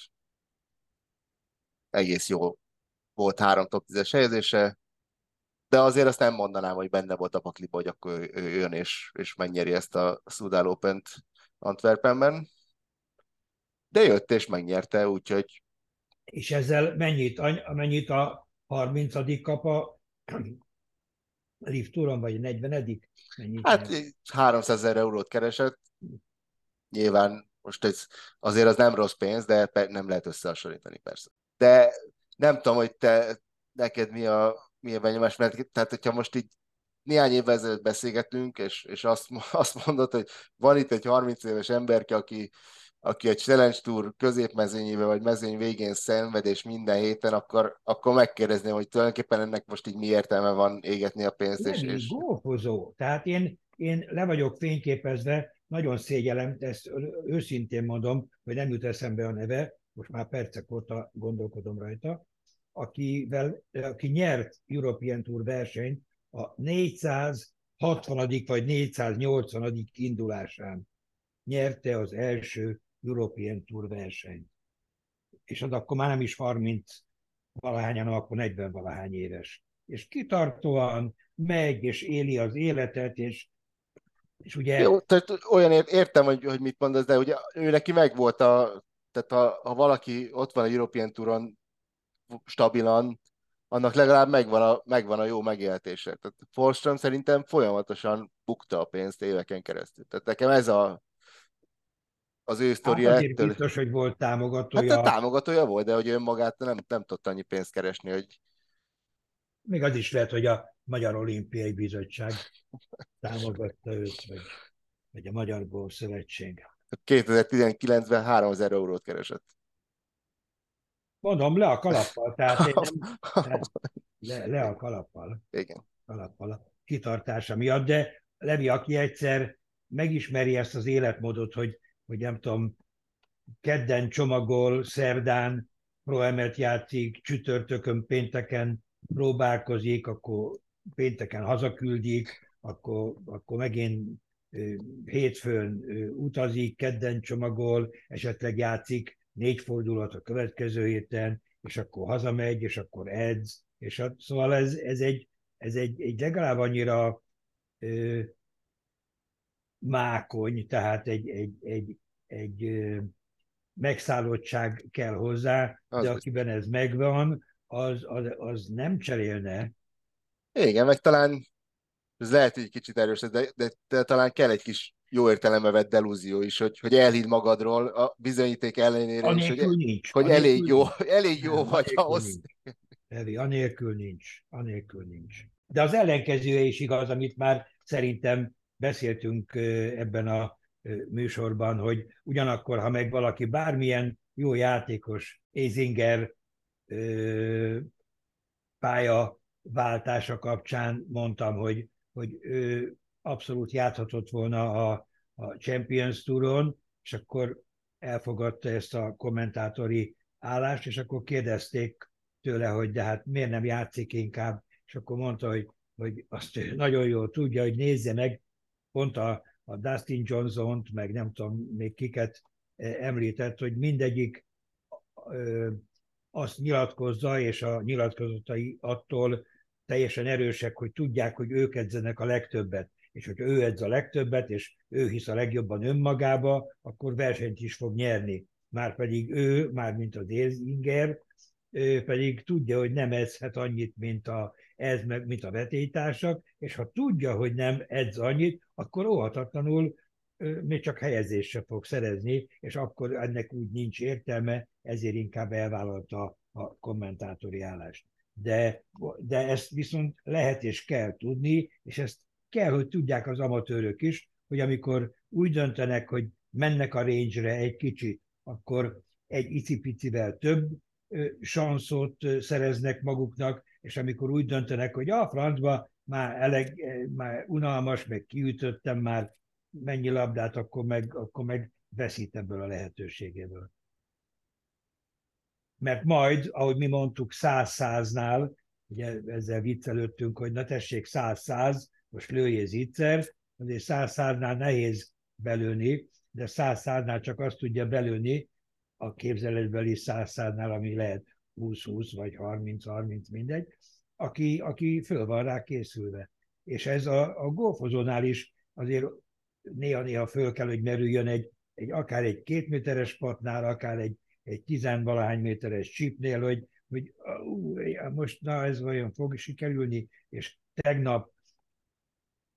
Egész jó volt három top 10-es helyezése, de azért azt nem mondanám, hogy benne volt a pakliba, hogy akkor ő, ő jön és, és megnyeri ezt a Sudal Open-t Antwerpenben. De jött és megnyerte, úgyhogy és ezzel mennyit, mennyit a 30 kap a Touron, vagy 40 Mennyit hát nyer? 300 ezer eurót keresett. Nyilván most ez, azért az nem rossz pénz, de nem lehet összehasonlítani persze. De nem tudom, hogy te, neked mi a, mi a benyomás, mert tehát hogyha most így néhány évvel ezelőtt beszélgetünk, és, és azt, azt mondod, hogy van itt egy 30 éves emberke, aki aki a Challenge Tour középmezőnyébe vagy mezőny végén szenved, és minden héten, akkor, akkor megkérdezném, hogy tulajdonképpen ennek most így mi értelme van égetni a pénzt. Nem, és, és... gófozó. Tehát én, én le vagyok fényképezve, nagyon szégyelem, ezt őszintén mondom, hogy nem jut eszembe a neve, most már percek óta gondolkodom rajta, akivel, aki nyert European Tour versenyt a 460. vagy 480. indulásán nyerte az első European Tour versenyt. És az akkor már nem is 30 valahány, hanem akkor 40 valahány éves. És kitartóan megy, és éli az életet, és, és ugye... Jó, tehát olyan értem, hogy, hogy mit mondasz, de ugye ő neki meg volt a, tehát ha, ha valaki ott van a European Touron stabilan, annak legalább megvan a, megvan a jó megéltése. Tehát Forström szerintem folyamatosan bukta a pénzt éveken keresztül. Tehát nekem ez a, az ő sztoria hát ettől... biztos, hogy volt támogatója. Hát a támogatója volt, de hogy önmagát nem, nem tudta annyi pénzt keresni, hogy... Még az is lehet, hogy a Magyar Olimpiai Bizottság támogatta őt, vagy, vagy a Magyar Gól Szövetség. 2019-ben 3000 eurót keresett. Mondom, le a kalappal, tehát, én tehát le, le a kalappal. Igen. Kalappal a kitartása miatt, de Levi, aki egyszer megismeri ezt az életmódot, hogy hogy nem tudom, kedden csomagol, szerdán proemet játszik, csütörtökön, pénteken próbálkozik, akkor pénteken hazaküldik, akkor, akkor megint hétfőn utazik, kedden csomagol, esetleg játszik négy fordulat a következő héten, és akkor hazamegy, és akkor edz, és a, szóval ez, ez, egy, ez egy, egy legalább annyira ö, mákony, tehát egy, egy, egy, egy megszállottság kell hozzá, az de akiben ez megvan, az, az, az nem cserélne. Igen, meg talán ez lehet egy kicsit erős, de, de, de talán kell egy kis jó értelembe vett delúzió is, hogy, hogy elhidd magadról a bizonyíték ellenére is, hogy, nincs. hogy elég jó, elég jó vagy ahhoz. Evi, anélkül nincs, anélkül nincs. De az ellenkezője is igaz, amit már szerintem beszéltünk ebben a műsorban, hogy ugyanakkor, ha meg valaki bármilyen jó játékos, Ézinger pálya váltása kapcsán mondtam, hogy, hogy ő abszolút játhatott volna a, a Champions Touron, és akkor elfogadta ezt a kommentátori állást, és akkor kérdezték tőle, hogy de hát miért nem játszik inkább, és akkor mondta, hogy hogy azt nagyon jól tudja, hogy nézze meg pont a, a Dustin Johnson-t, meg nem tudom még kiket említett, hogy mindegyik ö, azt nyilatkozza, és a nyilatkozatai attól teljesen erősek, hogy tudják, hogy ők edzenek a legtöbbet. És hogyha ő edz a legtöbbet, és ő hisz a legjobban önmagába, akkor versenyt is fog nyerni. Márpedig ő, már mint az Inger, ő pedig tudja, hogy nem edzhet annyit, mint a, ez, meg, mint a vetélytársak, és ha tudja, hogy nem edz annyit, akkor óhatatlanul még csak helyezésre fog szerezni, és akkor ennek úgy nincs értelme, ezért inkább elvállalta a kommentátori állást. De, de ezt viszont lehet és kell tudni, és ezt kell, hogy tudják az amatőrök is, hogy amikor úgy döntenek, hogy mennek a range-re egy kicsit, akkor egy icipicivel több sanszot szereznek maguknak, és amikor úgy döntenek, hogy a francba már, eleg, már unalmas, meg kiütöttem már mennyi labdát, akkor meg, akkor meg veszít ebből a lehetőségéből. Mert majd, ahogy mi mondtuk, száz-száznál, ugye ezzel viccelődtünk, hogy na tessék, száz-száz, most lőjél zicser, azért száz-száznál nehéz belőni, de száz-száznál csak azt tudja belőni, a képzeletbeli száz-száznál, ami lehet 20-20 vagy 30-30, mindegy, aki, aki föl van rá készülve. És ez a, a golfozónál is azért néha-néha föl kell, hogy merüljön egy, egy akár egy két méteres patnál, akár egy, egy tizenvalahány méteres csípnél, hogy, hogy ú, most na ez vajon fog sikerülni, és tegnap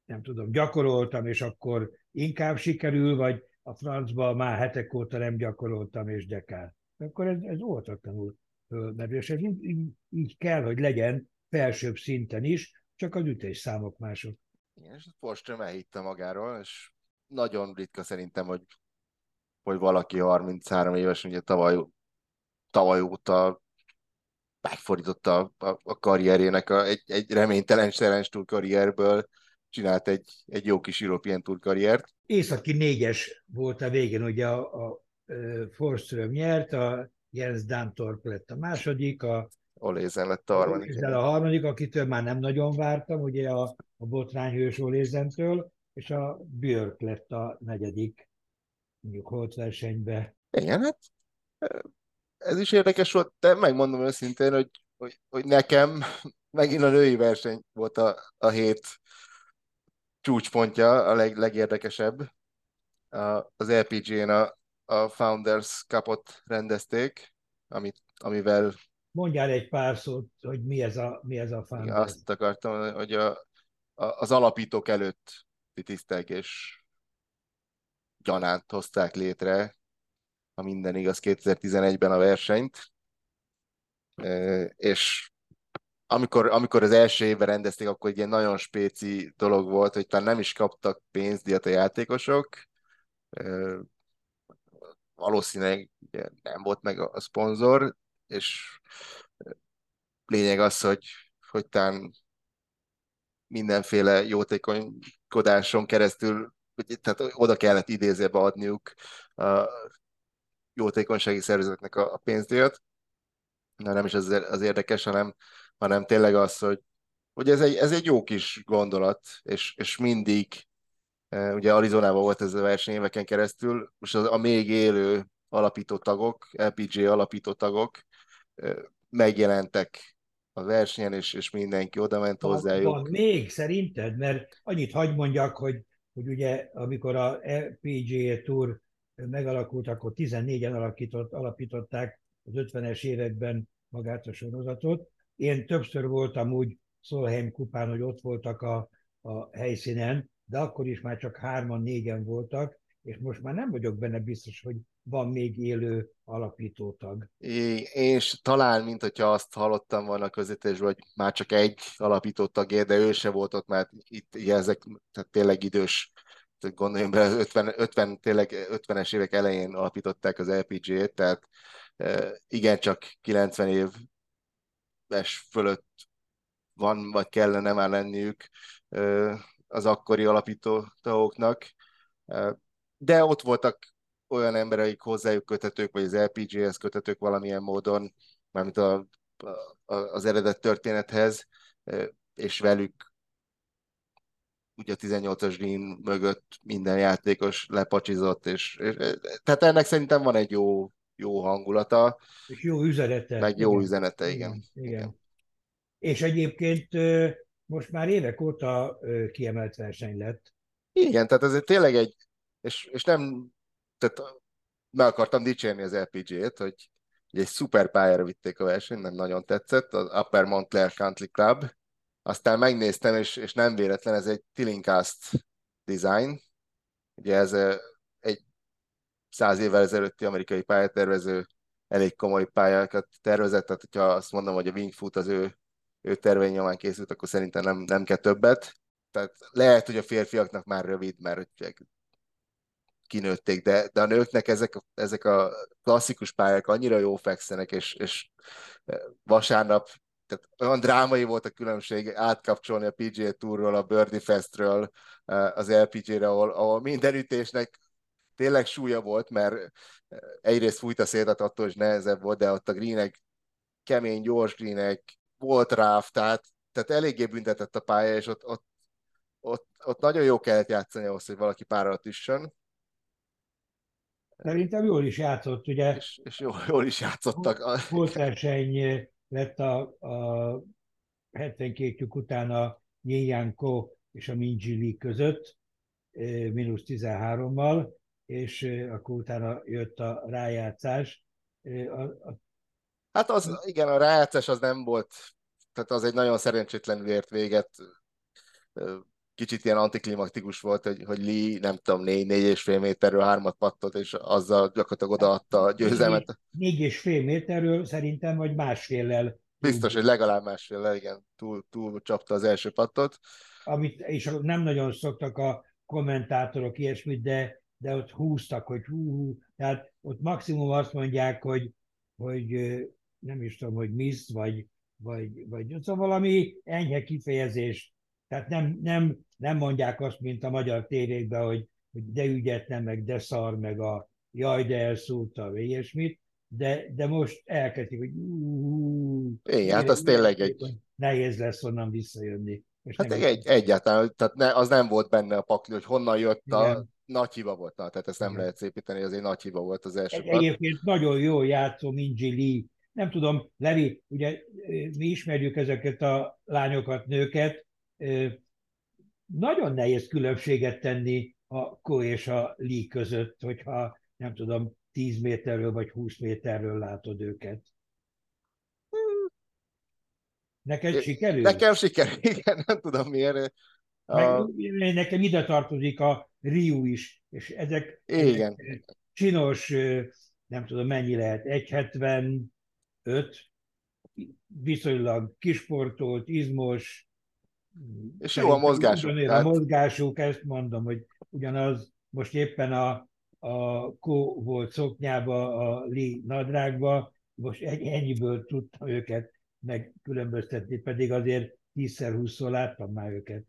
nem tudom, gyakoroltam, és akkor inkább sikerül, vagy a francba már hetek óta nem gyakoroltam, és dekár. Akkor ez, ez óvatatlanul fölmerül, és ez így, így, kell, hogy legyen felsőbb szinten is, csak az számok mások. És Forström elhitte magáról, és nagyon ritka szerintem, hogy, hogy valaki 33 éves, ugye tavaly, tavaly óta megfordította a, a karrierjének a, egy, egy reménytelen Challenge Tour karrierből, csinált egy, egy jó kis European Tour karriert. Északi négyes volt a végén, ugye a, a, a Forström nyert, a Jens Dantorp lett a második, a Olézen lett a harmadik. Olézen a harmadik, akitől már nem nagyon vártam, ugye a, a botrányhős Olézentől, és a Björk lett a negyedik, mondjuk holt versenybe. Igen, hát ez is érdekes volt, de megmondom őszintén, hogy, hogy, hogy nekem megint a női verseny volt a, a hét csúcspontja, a leg, legérdekesebb. A, az LPG-n a, a Founders Cupot rendezték, amit, amivel... Mondjál egy pár szót, hogy mi ez a, mi ez a Founders. Azt akartam, hogy a, a, az alapítók előtt tisztek és gyanánt hozták létre, ha minden igaz, 2011-ben a versenyt, és amikor, amikor az első évben rendezték, akkor egy ilyen nagyon spéci dolog volt, hogy talán nem is kaptak pénzdíjat a játékosok, valószínűleg nem volt meg a szponzor, és lényeg az, hogy, hogy talán mindenféle jótékonykodáson keresztül, tehát oda kellett idézőbe adniuk a jótékonysági szervezetnek a, a pénzdíjat. Na nem is az, az érdekes, hanem, hanem tényleg az, hogy, hogy ez, egy, ez egy jó kis gondolat, és, és mindig, e, ugye Arizonában volt ez a verseny éveken keresztül, most az, a még élő alapító tagok, LPG alapító tagok e, megjelentek a versenyen, és, és mindenki oda ment hozzájuk. Van még szerinted? Mert annyit hagy mondjak, hogy, hogy ugye amikor a PGA Tour megalakult, akkor 14-en alakított, alapították az 50-es években magát a sorozatot. Én többször voltam úgy Szolheim kupán, hogy ott voltak a, a helyszínen, de akkor is már csak hárman, négyen voltak, és most már nem vagyok benne biztos, hogy van még élő alapítótag. És talán, mint hogyha azt hallottam volna a hogy már csak egy alapítótag, de ő se volt ott, mert itt ugye, ezek tehát tényleg idős gondoljunk bele, 50, 50, tényleg 50-es évek elején alapították az LPG-t, tehát e, igen, csak 90 éves fölött van, vagy kellene már lenniük e, az akkori alapító tagoknak, e, de ott voltak olyan emberek hozzájuk kötetők, vagy az LPG-hez kötetők valamilyen módon, mármint a, a, az eredet történethez, és velük ugye a 18-as green mögött minden játékos lepacsizott, és, és, tehát ennek szerintem van egy jó, jó hangulata. És jó üzenete. Meg jó igen. üzenete, igen. Igen, igen. És egyébként most már évek óta kiemelt verseny lett. Igen, tehát ez tényleg egy, és, és nem, tehát meg akartam dicsérni az LPG-t, hogy egy szuper pályára vitték a versenyt, nem nagyon tetszett, az Upper Montclair Country Club, aztán megnéztem, és, és nem véletlen, ez egy Tillincast design, ugye ez egy száz évvel ezelőtti amerikai pályatervező elég komoly pályákat tervezett, tehát hogyha azt mondom, hogy a Wingfoot az ő, ő tervein nyomán készült, akkor szerintem nem, nem kell többet. Tehát lehet, hogy a férfiaknak már rövid, mert kinőtték, de, de a nőknek ezek, ezek a klasszikus pályák annyira jó fekszenek, és, és vasárnap tehát olyan drámai volt a különbség átkapcsolni a PGA Tourról, a Birdie Festről az LPG-re, ahol, ahol minden ütésnek tényleg súlya volt, mert egyrészt fújt a szélet, attól is nehezebb volt, de ott a greenek kemény, gyors greenek, volt ráv, tehát, tehát eléggé büntetett a pálya, és ott, ott, ott, ott nagyon jó kellett játszani ahhoz, hogy valaki pára üssön. Szerintem jól is játszott, ugye? És, és jól, jól is játszottak. Volt verseny lett a, a 72 után a Yin Ko és a Minji között, mínusz 13-mal, és akkor utána jött a rájátszás. A, a... Hát az, igen, a rájátszás az nem volt, tehát az egy nagyon szerencsétlenül ért véget. Kicsit ilyen antiklimaktikus volt, hogy, hogy Lee, nem tudom, négy, négy és fél méterről hármat pattott, és azzal gyakorlatilag odaadta a győzelmet. Négy, négy és fél méterről szerintem, vagy másféllel. Biztos, hogy legalább másfél, igen, túl, túl csapta az első pattot. Amit, és nem nagyon szoktak a kommentátorok ilyesmit, de de ott húztak, hogy hú, hú. Tehát ott maximum azt mondják, hogy, hogy nem is tudom, hogy miss, vagy, vagy, vagy szóval valami enyhe kifejezés. Tehát nem, nem, nem mondják azt, mint a magyar tévékben, hogy, hogy de ügyetlen, meg de szar, meg a jaj, de elszúrta, vagy ilyesmit, de, de most elkezdik, hogy Igen, hát az tényleg egy... Nehéz lesz onnan visszajönni. Most hát egy, egyáltalán, tehát ne, az nem volt benne a pakli, hogy honnan jött Igen. a nagy hiba volt, na, tehát ezt nem Igen. lehet szépíteni, az egy nagy hiba volt az első egy, Egyébként nagyon jó játszó Minji Lee. Nem tudom, Levi, ugye mi ismerjük ezeket a lányokat, nőket, nagyon nehéz különbséget tenni a Ko és a Lee között, hogyha nem tudom, 10 méterről vagy 20 méterről látod őket. Neked sikerül? Nekem sikerül, igen, nem tudom miért. Meg, a... Nekem ide tartozik a Riu is, és ezek, Igen. csinos, nem tudom mennyi lehet, 1,75, viszonylag kisportolt, izmos, és jó a mozgásuk. A mozgásuk, ezt mondom, hogy ugyanaz most éppen a, a Kó volt szoknyába, a Li nadrágba, most ennyiből tudtam őket megkülönböztetni, pedig azért 10-20-szor láttam már őket.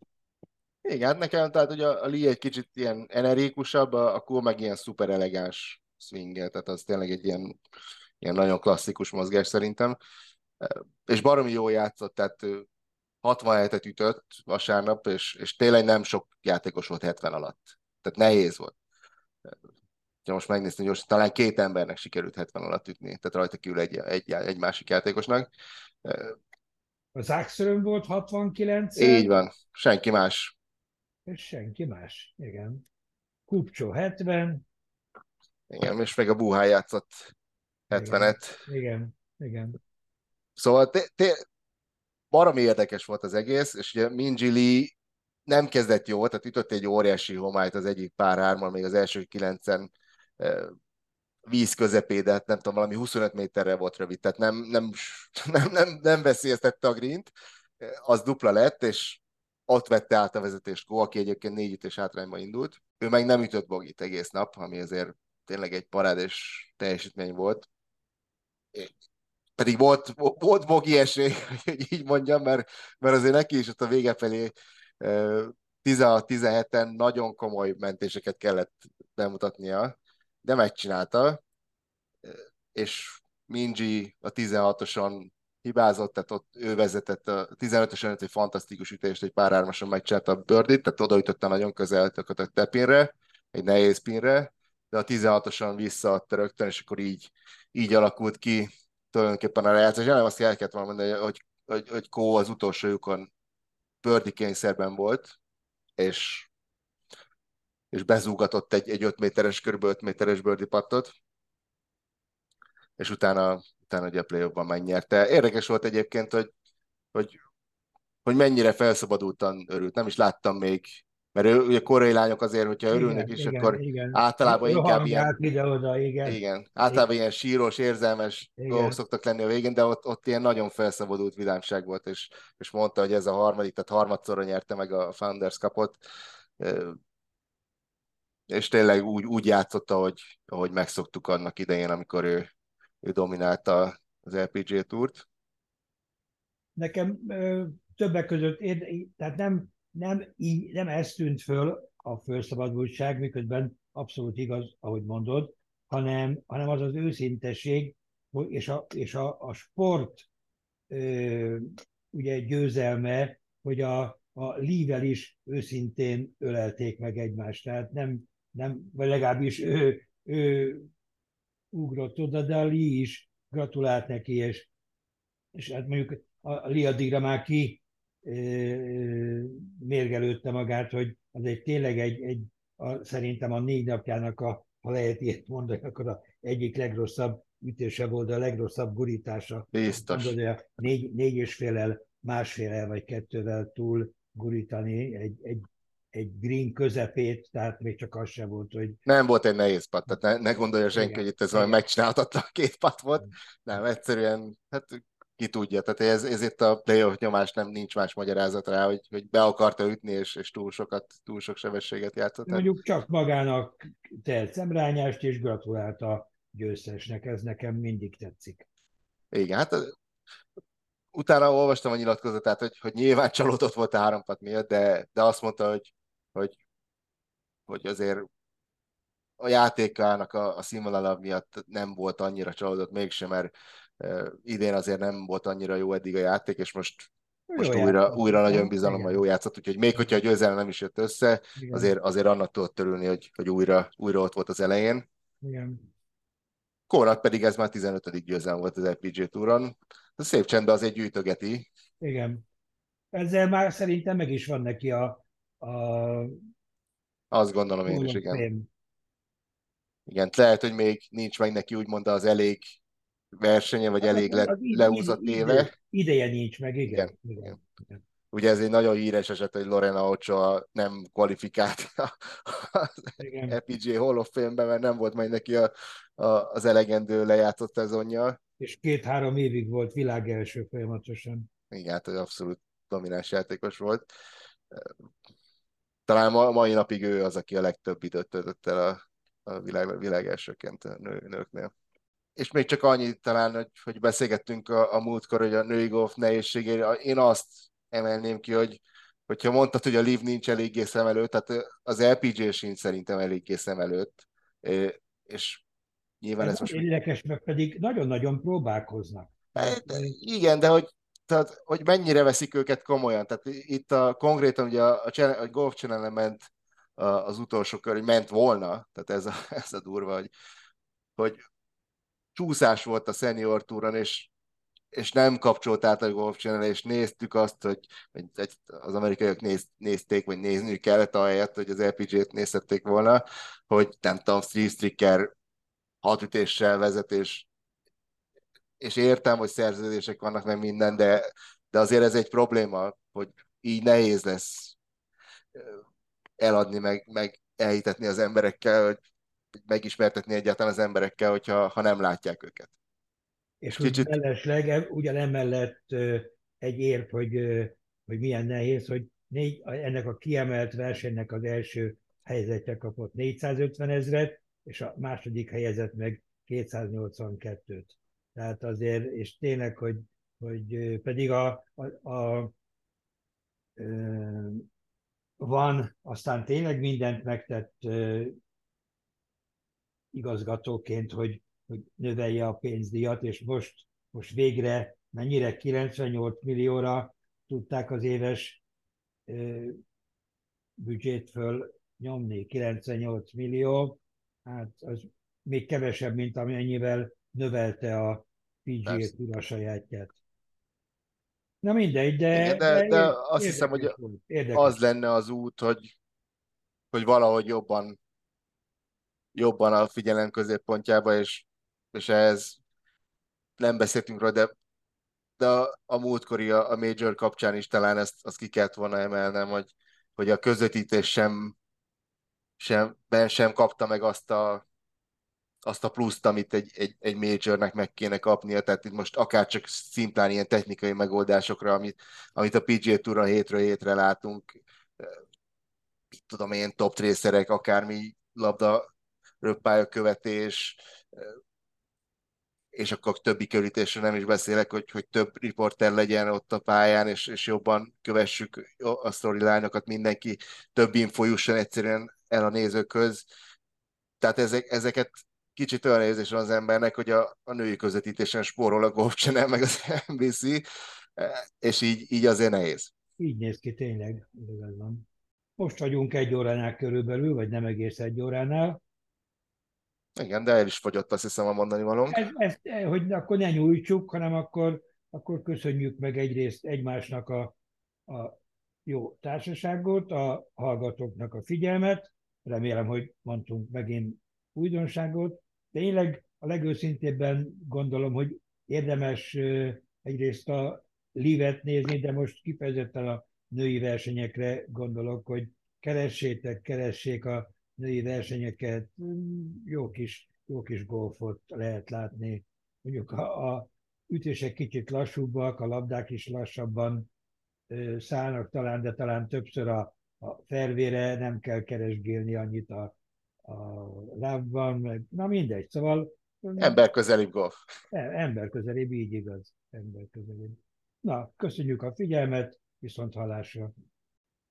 Igen, hát nekem tehát hogy a, Lee egy kicsit ilyen energikusabb, a, a meg ilyen szuper elegáns swing tehát az tényleg egy ilyen, ilyen nagyon klasszikus mozgás szerintem. És baromi jó játszott, tehát 67-et ütött vasárnap, és, és tényleg nem sok játékos volt 70 alatt. Tehát nehéz volt. Ha most megnézni, hogy talán két embernek sikerült 70 alatt ütni, tehát rajta kívül egy, egy, egy másik játékosnak. Az Axelön volt 69 Így van, senki más és senki más. Igen. Kupcsó 70. Igen, és meg a Buhá játszott 70-et. Igen, igen. igen. Szóval te, baromi érdekes volt az egész, és ugye Minji Lee nem kezdett jó, tehát ütött egy óriási homályt az egyik pár hármal, még az első kilencen víz közepédet, nem tudom, valami 25 méterre volt rövid, tehát nem, nem, nem, nem, nem veszélyeztette a grint, az dupla lett, és ott vette át a vezetést Go, aki egyébként négy ütés hátrányba indult. Ő meg nem ütött bogit egész nap, ami azért tényleg egy parádés teljesítmény volt. Pedig volt, volt bogi esély, hogy így mondjam, mert, mert azért neki is ott a vége felé 16-17-en nagyon komoly mentéseket kellett bemutatnia, de megcsinálta, és Minji a 16-oson hibázott, tehát ott ő vezetett a 15-ös előtt egy fantasztikus ütést, egy pár ármason megcsinálta a birdit, tehát odaütötte nagyon közel a tepinre, egy nehéz pinre, de a 16-osan visszaadta rögtön, és akkor így, így alakult ki tulajdonképpen a rejátszás. Nem azt el kellett volna mondani, hogy, hogy, hogy Kó az utolsó lyukon bőrdi kényszerben volt, és, és bezúgatott egy, egy 5 méteres, kb. 5 méteres bőrdi pattot, és utána, utána ugye a play megnyerte. Érdekes volt egyébként, hogy, hogy, hogy mennyire felszabadultan örült. Nem is láttam még mert ő, ugye koreai lányok azért, hogyha örülnek is, igen, akkor igen. általában inkább ilyen... ide-oda, igen. Igen, általában igen. ilyen síros, érzelmes igen. dolgok szoktak lenni a végén, de ott, ott ilyen nagyon felszabadult vidámság volt, és, és mondta, hogy ez a harmadik, tehát harmadszorra nyerte meg a Founders kapot, és tényleg úgy, úgy játszotta, hogy, ahogy megszoktuk annak idején, amikor ő, ő dominálta az LPG túrt. Nekem ö, többek között, én, tehát nem nem, így, nem ez tűnt föl a felszabadultság, miközben abszolút igaz, ahogy mondod, hanem, hanem az az őszintesség, és a, és a, a sport ö, ugye győzelme, hogy a, a Lível is őszintén ölelték meg egymást. Tehát nem, nem vagy legalábbis ő, ő ugrott oda, de a Lee is gratulált neki, és, és hát mondjuk a Lee addigra már ki mérgelődte magát, hogy az egy tényleg egy, egy a, szerintem a négy napjának a, ha lehet ilyet mondani, akkor a egyik legrosszabb ütése volt, a legrosszabb gurítása. Biztos. Mondod, hogy a négy, négy és félel, másfélel vagy kettővel túl gurítani egy, egy, egy green közepét, tehát még csak az sem volt, hogy... Nem volt egy nehéz pat, tehát ne, ne gondolja senki, Igen. hogy itt ez valami megcsinálhatatlan két pat volt. Nem, egyszerűen, hát ki tudja. Tehát ez, ez itt a playoff nyomás nem nincs más magyarázat rá, hogy, hogy be akarta ütni, és, és túl sokat, túl sok sebességet játszott. Mondjuk csak magának telt szemrányást, és gratulált a győztesnek, ez nekem mindig tetszik. Igen, hát utána olvastam a nyilatkozatát, hogy, hogy nyilván csalódott volt a hárompat miatt, de, de azt mondta, hogy, hogy, hogy azért a játékának a, a színvonala miatt nem volt annyira csalódott mégsem, mert idén azért nem volt annyira jó eddig a játék, és most most jó újra, újra nagyon bizalommal jó játszott, úgyhogy még hogyha a győzelem nem is jött össze, azért, azért annak tudott törülni, hogy, hogy újra, újra ott volt az elején. Igen. Kónak pedig ez már 15. győzelem volt az LPG túron. Szép csendben azért gyűjtögeti. Igen. Ezzel már szerintem meg is van neki a, a azt gondolom én is, igen. Igen, lehet, hogy még nincs meg neki úgymond az elég versenye, vagy hát, elég le, leúzott éve. Ideje nincs meg, igen. igen. igen. igen. Ugye ez egy nagyon híres eset, hogy Lorena Ochoa nem kvalifikált az EPG Hall of Fame-be, mert nem volt majd neki a, a, az elegendő lejátszott szezonja. És két-három évig volt világ első folyamatosan. Igen, hát abszolút domináns játékos volt. Talán ma, mai napig ő az, aki a legtöbb időt töltött el a, a világ, világ elsőként a nő, nőknél és még csak annyit talán, hogy, hogy beszélgettünk a, a múltkor, hogy a női golf nehézségére, én azt emelném ki, hogy hogyha mondtad, hogy a Liv nincs eléggé szem előtt, tehát az LPG sincs szerintem eléggé szem előtt, és nyilván ez, ez most... Érdekes, meg pedig nagyon-nagyon próbálkoznak. De, igen, de hogy, tehát, hogy mennyire veszik őket komolyan. Tehát itt a, konkrétan ugye a, a, channel, a Golf channel ment az utolsó kör, hogy ment volna, tehát ez a, ez a durva, hogy, hogy csúszás volt a senior túron, és, és nem kapcsolt át a Golf Channel, és néztük azt, hogy, hogy az amerikaiak néz, nézték, vagy nézni kellett ahelyett, hogy az LPG-t nézhették volna, hogy nem tudom, three stricker hat ütéssel vezetés, és értem, hogy szerződések vannak, meg minden, de, de azért ez egy probléma, hogy így nehéz lesz eladni, meg, meg elhitetni az emberekkel, hogy megismertetni egyáltalán az emberekkel, hogyha ha nem látják őket. És Kicsit... mellesleg ugyanemellett egy érv, hogy, hogy milyen nehéz, hogy négy, ennek a kiemelt versenynek az első helyzetje kapott 450 ezret, és a második helyezett meg 282-t. Tehát azért, és tényleg, hogy, hogy pedig a, a, a van, aztán tényleg mindent megtett igazgatóként, hogy, hogy növelje a pénzdíjat, és most, most végre mennyire 98 millióra tudták az éves büdzsét föl nyomni, 98 millió, hát az még kevesebb, mint amennyivel növelte a PGA Tour a sajátját. Na mindegy, de... Igen, de, de, de azt hiszem, hogy az lenne az út, hogy, hogy valahogy jobban jobban a figyelem középpontjába, és, és ehhez nem beszéltünk róla, de, de a, a múltkori, a, a Major kapcsán is talán ezt azt ki kellett volna emelnem, hogy, hogy a közvetítés sem, sem, ben sem kapta meg azt a, azt a pluszt, amit egy, egy, egy majornek meg kéne kapnia, tehát itt most akár csak szimplán ilyen technikai megoldásokra, amit, amit a PGA Touron hétről hétre látunk, tudom én, top trészerek, akármi labda röppályakövetés, és akkor többi körítésről nem is beszélek, hogy, hogy több riporter legyen ott a pályán, és, és jobban kövessük a storyline mindenki több info jusson egyszerűen el a nézőköz. Tehát ezek, ezeket kicsit olyan érzés van az embernek, hogy a, a női közvetítésen spórol a Golf Channel, meg az NBC, és így, így azért nehéz. Így néz ki tényleg, van. Most vagyunk egy óránál körülbelül, vagy nem egész egy óránál. Igen, de el is fogyott, azt hiszem a mondani valónk. Ez, ez, hogy akkor ne nyújtsuk, hanem akkor, akkor köszönjük meg egyrészt egymásnak a, a jó társaságot, a hallgatóknak a figyelmet. Remélem, hogy mondtunk megint újdonságot. Tényleg a legőszintébben gondolom, hogy érdemes egyrészt a livet nézni, de most kifejezetten a női versenyekre gondolok, hogy keressétek, keressék a női versenyeket, jó kis, jó kis golfot lehet látni. Mondjuk a, a ütések kicsit lassúbbak, a labdák is lassabban szállnak talán, de talán többször a, a fervére nem kell keresgélni annyit a, a lábban, meg, na mindegy, szóval... Ember közelibb golf. E, ember közelibb, így igaz, ember közelibb. Na, köszönjük a figyelmet, viszont hallásra.